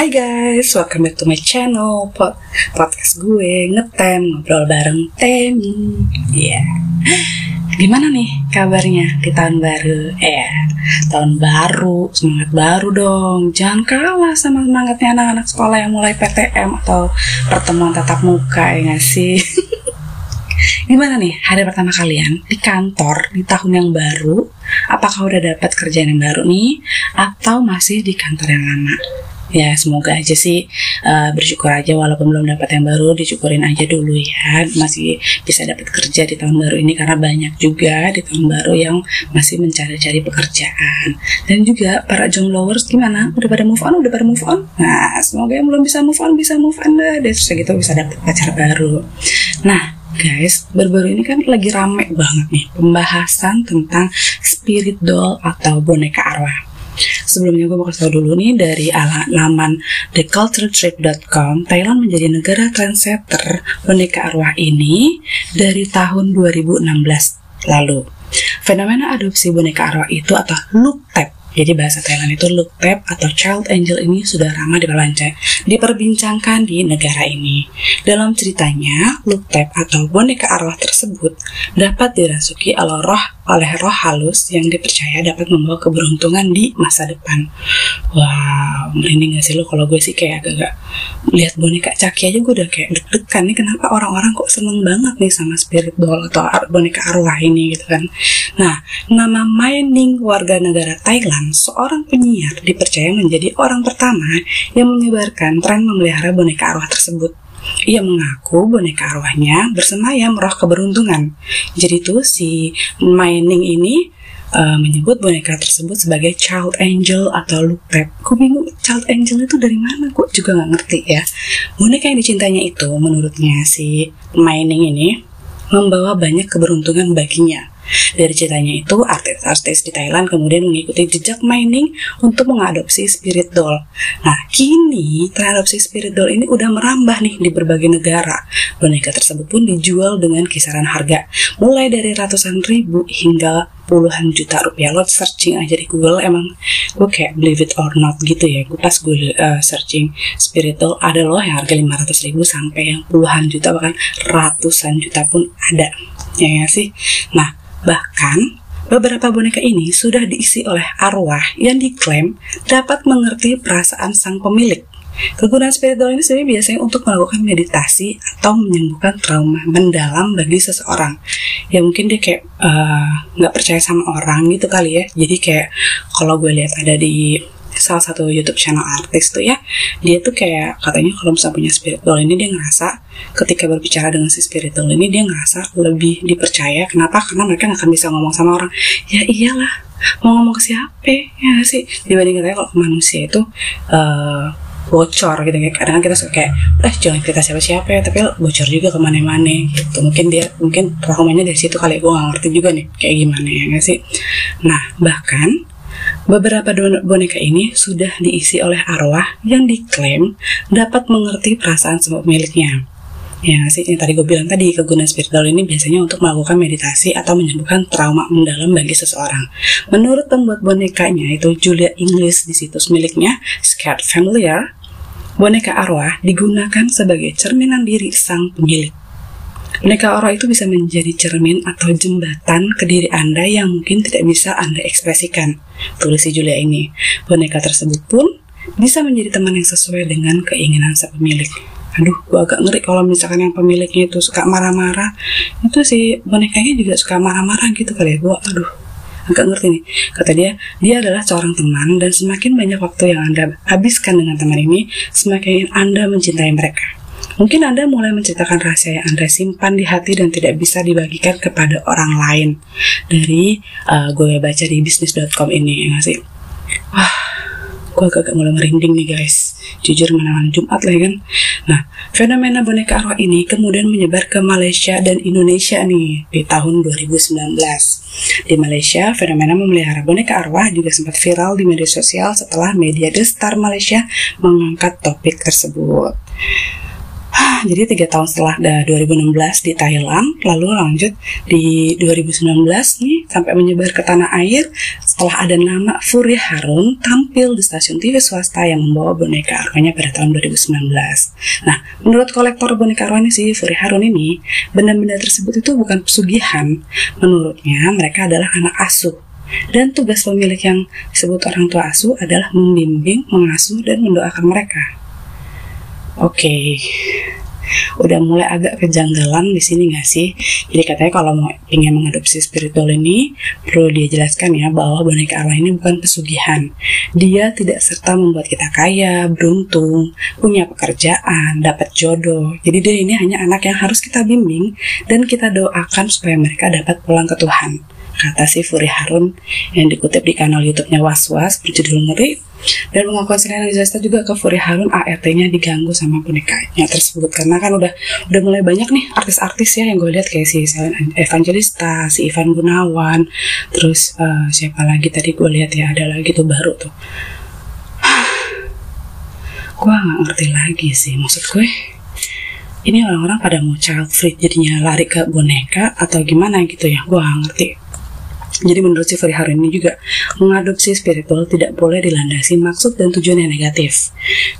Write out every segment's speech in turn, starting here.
Hai guys, welcome back to my channel Pod Podcast gue ngetem ngobrol bareng Temi Iya Gimana nih kabarnya di tahun baru? Eh, tahun baru, semangat baru dong Jangan kalah sama semangatnya anak-anak sekolah yang mulai PTM atau pertemuan tatap muka ya gak sih? Gimana nih hari pertama kalian di kantor di tahun yang baru? Apakah udah dapat kerjaan yang baru nih? Atau masih di kantor yang lama? Ya semoga aja sih uh, bersyukur aja walaupun belum dapat yang baru disyukurin aja dulu ya. Masih bisa dapat kerja di tahun baru ini karena banyak juga di tahun baru yang masih mencari-cari pekerjaan. Dan juga para jombloers gimana? Udah pada move on? Udah pada move on? Nah semoga yang belum bisa move on bisa move on deh dan segitu bisa dapat pacar baru. Nah guys, baru-baru ini kan lagi rame banget nih pembahasan tentang spirit doll atau boneka arwah. Sebelumnya gue mau kasih tau dulu nih dari laman theculturetrip.com Thailand menjadi negara trendsetter boneka arwah ini dari tahun 2016 lalu. Fenomena adopsi boneka arwah itu atau tap jadi bahasa Thailand itu look tap atau child angel ini sudah ramah diperbincangkan di negara ini. Dalam ceritanya, look tap atau boneka arwah tersebut dapat dirasuki oleh roh oleh roh halus yang dipercaya dapat membawa keberuntungan di masa depan. Wow, merinding gak sih lo kalau gue sih kayak agak-agak lihat boneka caki aja gue udah kayak deg-degan nih kenapa orang-orang kok seneng banget nih sama spirit doll atau boneka arwah ini gitu kan. Nah, nama Mining warga negara Thailand, seorang penyiar dipercaya menjadi orang pertama yang menyebarkan tren memelihara boneka arwah tersebut. Ia mengaku boneka arwahnya bersemayam roh keberuntungan. Jadi tuh si mining ini uh, menyebut boneka tersebut sebagai child angel atau lupet. Aku bingung child angel itu dari mana? Kok juga nggak ngerti ya. Boneka yang dicintainya itu menurutnya si mining ini membawa banyak keberuntungan baginya. Dari ceritanya itu, artis-artis di Thailand kemudian mengikuti jejak mining untuk mengadopsi spirit doll. Nah, kini teradopsi spirit doll ini udah merambah nih di berbagai negara. Boneka tersebut pun dijual dengan kisaran harga mulai dari ratusan ribu hingga puluhan juta rupiah lo searching aja di Google emang gue kayak believe it or not gitu ya gue pas gue uh, searching spiritual ada loh yang harga 500 ribu sampai yang puluhan juta bahkan ratusan juta pun ada ya, ya sih nah Bahkan, beberapa boneka ini sudah diisi oleh arwah yang diklaim dapat mengerti perasaan sang pemilik. Kegunaan spiritual ini sebenarnya biasanya untuk melakukan meditasi atau menyembuhkan trauma mendalam bagi seseorang. Ya mungkin dia kayak eh, nggak uh, percaya sama orang gitu kali ya. Jadi kayak kalau gue lihat ada di salah satu YouTube channel artis tuh ya. Dia tuh kayak katanya kalau misalnya punya spirit doll ini dia ngerasa ketika berbicara dengan si spirit doll ini dia ngerasa lebih dipercaya. Kenapa? Karena mereka nggak akan bisa ngomong sama orang ya iyalah mau ngomong ke siapa? Ya sih? Dibanding katanya kalau manusia itu uh, bocor gitu kayak kadang kita suka kayak eh jangan cerita siapa siapa ya tapi bocor juga ke mana-mana gitu. Mungkin dia mungkin traumanya dari situ kali gue nggak ngerti juga nih kayak gimana ya gak sih? Nah bahkan Beberapa boneka ini sudah diisi oleh arwah yang diklaim dapat mengerti perasaan semua pemiliknya. Ya sih, yang tadi gue bilang tadi, kegunaan spiritual ini biasanya untuk melakukan meditasi atau menyembuhkan trauma mendalam bagi seseorang. Menurut pembuat bonekanya, itu Julia English di situs miliknya, Scared Familiar, boneka arwah digunakan sebagai cerminan diri sang pemilik. Boneka orang itu bisa menjadi cermin atau jembatan ke diri Anda yang mungkin tidak bisa Anda ekspresikan. Tulis si Julia ini. Boneka tersebut pun bisa menjadi teman yang sesuai dengan keinginan sang pemilik. Aduh, gua agak ngeri kalau misalkan yang pemiliknya itu suka marah-marah. Itu si bonekanya juga suka marah-marah gitu kali ya. Gua, aduh, agak ngerti nih. Kata dia, dia adalah seorang teman dan semakin banyak waktu yang Anda habiskan dengan teman ini, semakin Anda mencintai mereka. Mungkin Anda mulai menceritakan rahasia yang Anda simpan di hati dan tidak bisa dibagikan kepada orang lain. Dari uh, gue baca di bisnis.com ini, ya sih? Wah, gue agak mulai merinding nih guys. Jujur mana Jumat lah ya kan. Nah, fenomena boneka arwah ini kemudian menyebar ke Malaysia dan Indonesia nih di tahun 2019. Di Malaysia, fenomena memelihara boneka arwah juga sempat viral di media sosial setelah media The Star Malaysia mengangkat topik tersebut. Jadi tiga tahun setelah 2016 di Thailand, lalu lanjut di 2019 nih sampai menyebar ke tanah air setelah ada nama Furi Harun tampil di stasiun TV swasta yang membawa boneka arwahnya pada tahun 2019. Nah, menurut kolektor boneka arwah ini si Furi Harun ini, benda-benda tersebut itu bukan pesugihan. Menurutnya mereka adalah anak asuh dan tugas pemilik yang disebut orang tua asuh adalah membimbing, mengasuh, dan mendoakan mereka. Oke, okay. udah mulai agak kejanggalan di sini nggak sih? Jadi katanya kalau mau ingin mengadopsi spiritual ini perlu dia jelaskan ya bahwa boneka arwah ini bukan pesugihan. Dia tidak serta membuat kita kaya, beruntung, punya pekerjaan, dapat jodoh. Jadi dia ini hanya anak yang harus kita bimbing dan kita doakan supaya mereka dapat pulang ke Tuhan kata si Furi Harun yang dikutip di kanal YouTube-nya Was-Was berjudul Ngeri. Dan mengakukan selain Zesta juga ke Furi Harun ART-nya diganggu sama bonekanya tersebut. Karena kan udah udah mulai banyak nih artis-artis ya yang gue lihat kayak si Evangelista, si Ivan Gunawan, terus uh, siapa lagi tadi gue lihat ya ada lagi tuh baru tuh. gue nggak ngerti lagi sih maksud gue ini orang-orang pada mau child free jadinya lari ke boneka atau gimana gitu ya? Gue gak ngerti jadi menurut si Feri Harun ini juga mengadopsi spiritual tidak boleh dilandasi maksud dan tujuan yang negatif.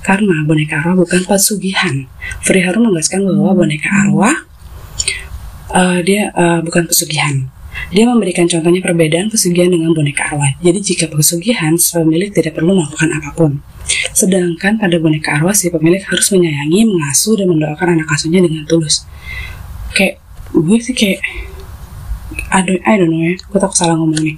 Karena boneka arwah bukan pesugihan. Feri Harun menegaskan bahwa boneka arwah uh, dia uh, bukan pesugihan. Dia memberikan contohnya perbedaan pesugihan dengan boneka arwah. Jadi jika pesugihan, si pemilik tidak perlu melakukan apa pun. Sedangkan pada boneka arwah, si pemilik harus menyayangi, mengasuh, dan mendoakan anak asuhnya dengan tulus. Kayak gue sih kayak I don't, I don't know ya. Gue takut salah ngomong nih.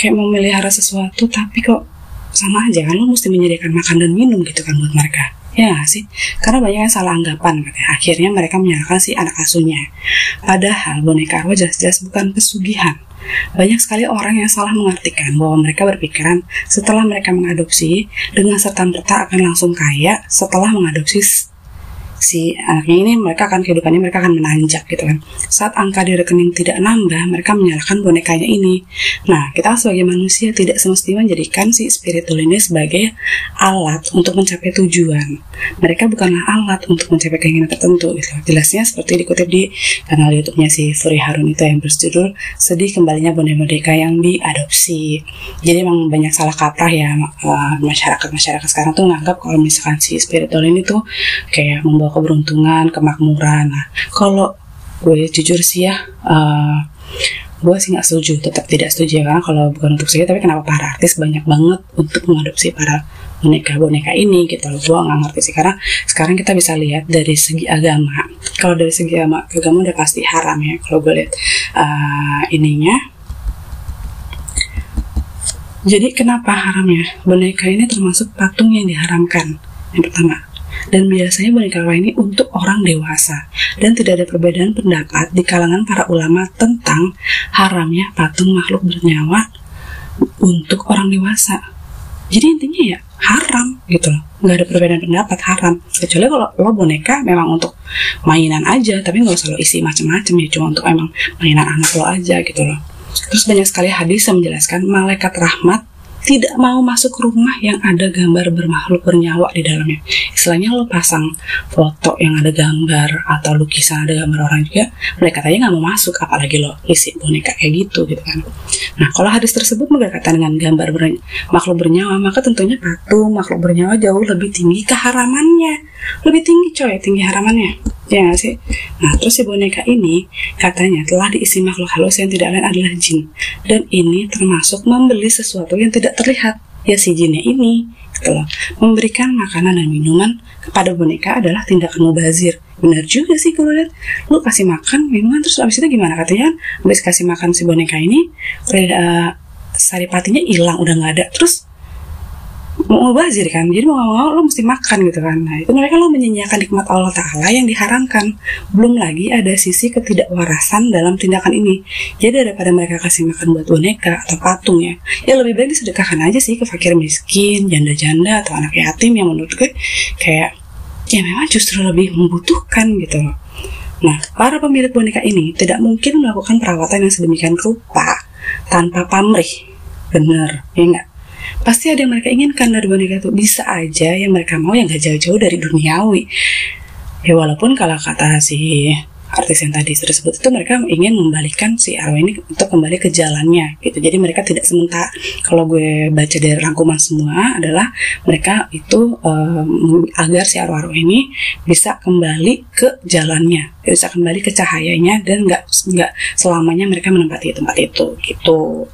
Kayak memelihara sesuatu tapi kok sama aja kan? Lo mesti menyediakan makan dan minum gitu kan buat mereka. Ya sih? Karena banyak yang salah anggapan katanya. Akhirnya mereka menyalahkan si anak asuhnya. Padahal boneka arwah jelas-jelas bukan pesugihan. Banyak sekali orang yang salah mengartikan bahwa mereka berpikiran setelah mereka mengadopsi dengan serta merta akan langsung kaya setelah mengadopsi si anaknya ini mereka akan kehidupannya mereka akan menanjak gitu kan. Saat angka di rekening tidak nambah mereka menyalahkan bonekanya ini. Nah kita sebagai manusia tidak semestinya menjadikan si spiritual ini sebagai alat untuk mencapai tujuan. Mereka bukanlah alat untuk mencapai keinginan tertentu gitu. Jelasnya seperti dikutip di kanal YouTube-nya si Furi Harun itu yang berjudul sedih kembalinya boneka-boneka yang diadopsi. Jadi memang banyak salah kaprah ya eh, masyarakat masyarakat sekarang tuh menganggap kalau misalkan si spiritual ini tuh kayak membawa membawa keberuntungan, kemakmuran. Nah, kalau gue jujur sih ya, uh, gue sih nggak setuju, tetap tidak setuju ya karena kalau bukan untuk saya, tapi kenapa para artis banyak banget untuk mengadopsi para boneka-boneka ini gitu loh. Gue nggak ngerti sih karena sekarang kita bisa lihat dari segi agama. Kalau dari segi agama, agama udah pasti haram ya. Kalau gue lihat uh, ininya, jadi kenapa haramnya? Boneka ini termasuk patung yang diharamkan. Yang pertama, dan biasanya boneka ini untuk orang dewasa. Dan tidak ada perbedaan pendapat di kalangan para ulama tentang haramnya patung makhluk bernyawa untuk orang dewasa. Jadi intinya ya haram gitu loh. Nggak ada perbedaan pendapat haram. Kecuali kalau lo boneka memang untuk mainan aja tapi nggak usah lo isi macam-macam ya cuma untuk emang mainan anak lo aja gitu loh. Terus banyak sekali hadis yang menjelaskan malaikat rahmat tidak mau masuk rumah yang ada gambar bermakhluk bernyawa di dalamnya. Istilahnya lo pasang foto yang ada gambar atau lukisan ada gambar orang juga, mereka tanya nggak mau masuk, apalagi lo isi boneka kayak gitu gitu kan. Nah kalau hadis tersebut berkaitan dengan gambar ber makhluk bernyawa, maka tentunya patung makhluk bernyawa jauh lebih tinggi keharamannya, lebih tinggi coy, tinggi haramannya. Ya gak sih? Nah, terus si boneka ini katanya telah diisi makhluk halus yang tidak lain adalah jin. Dan ini termasuk membeli sesuatu yang tidak terlihat. Ya si jinnya ini, gitu loh. Memberikan makanan dan minuman kepada boneka adalah tindakan mubazir. Benar juga sih kalau lihat. Lu kasih makan, minuman, terus abis itu gimana katanya? Abis kasih makan si boneka ini, uh, saripatinya hilang, udah nggak ada. Terus mau bazir kan? Jadi mau mau lo mesti makan gitu kan. Nah itu mereka lo menyanyiakan nikmat Allah Taala yang diharamkan. Belum lagi ada sisi ketidakwarasan dalam tindakan ini. Jadi daripada mereka kasih makan buat boneka atau patung ya ya lebih baik disedekahkan aja sih ke fakir miskin janda-janda atau anak yatim yang menurut gue kayak ya memang justru lebih membutuhkan gitu loh. Nah, para pemilik boneka ini tidak mungkin melakukan perawatan yang sedemikian rupa tanpa pamrih. Bener, ya enggak? Pasti ada yang mereka inginkan dari boneka itu. Bisa aja yang mereka mau yang gak jauh-jauh dari duniawi. Ya walaupun kalau kata si artis yang tadi sudah sebut itu mereka ingin membalikan si arwah ini untuk kembali ke jalannya gitu. Jadi mereka tidak sementara kalau gue baca dari rangkuman semua adalah mereka itu um, agar si arwah-arwah ini bisa kembali ke jalannya bisa kembali ke cahayanya dan nggak nggak selamanya mereka menempati tempat itu gitu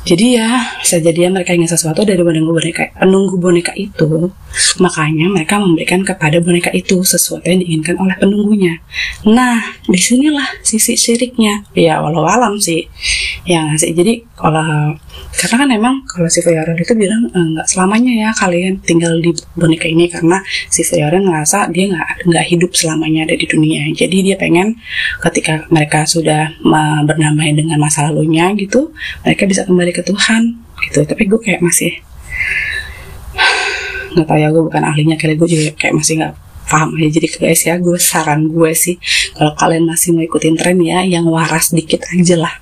jadi ya bisa jadi ya mereka ingin sesuatu dari penunggu boneka penunggu boneka itu. Makanya mereka memberikan kepada boneka itu sesuatu yang diinginkan oleh penunggunya. Nah di sinilah sisi syiriknya. Ya walau alam sih. Ya sih? Jadi kalau karena kan emang kalau si Feyaren itu bilang e, nggak e, selamanya ya kalian tinggal di boneka ini. Karena si Feyaren ngerasa dia nggak nggak hidup selamanya ada di dunia. Jadi dia pengen ketika mereka sudah bernamai dengan masa lalunya gitu mereka bisa kembali ke Tuhan gitu. Tapi gue kayak masih nggak tahu ya gue bukan ahlinya kali gue juga kayak masih nggak paham ya jadi guys ya gue saran gue sih kalau kalian masih mau ikutin tren ya yang waras dikit aja lah.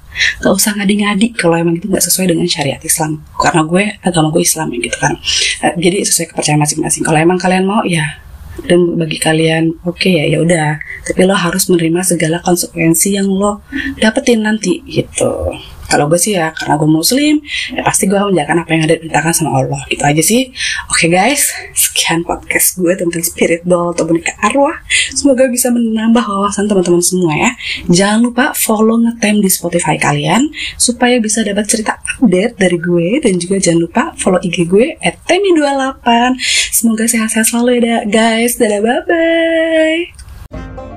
Gak usah ngadi-ngadi kalau emang itu gak sesuai dengan syariat Islam. Karena gue agama gue Islam gitu kan. Uh, jadi sesuai kepercayaan masing-masing. Kalau emang kalian mau ya dan bagi kalian oke okay, ya ya udah. Tapi lo harus menerima segala konsekuensi yang lo dapetin nanti gitu kalau gue sih ya karena gue muslim ya pasti gue menjalankan apa yang ada diperintahkan sama Allah. Gitu aja sih. Oke okay guys. Sekian podcast gue tentang spirit doll atau boneka arwah. Semoga bisa menambah wawasan teman-teman semua ya. Jangan lupa follow ngetem di Spotify kalian supaya bisa dapat cerita update dari gue. Dan juga jangan lupa follow IG gue at temi28 semoga sehat-sehat selalu ya guys dadah bye bye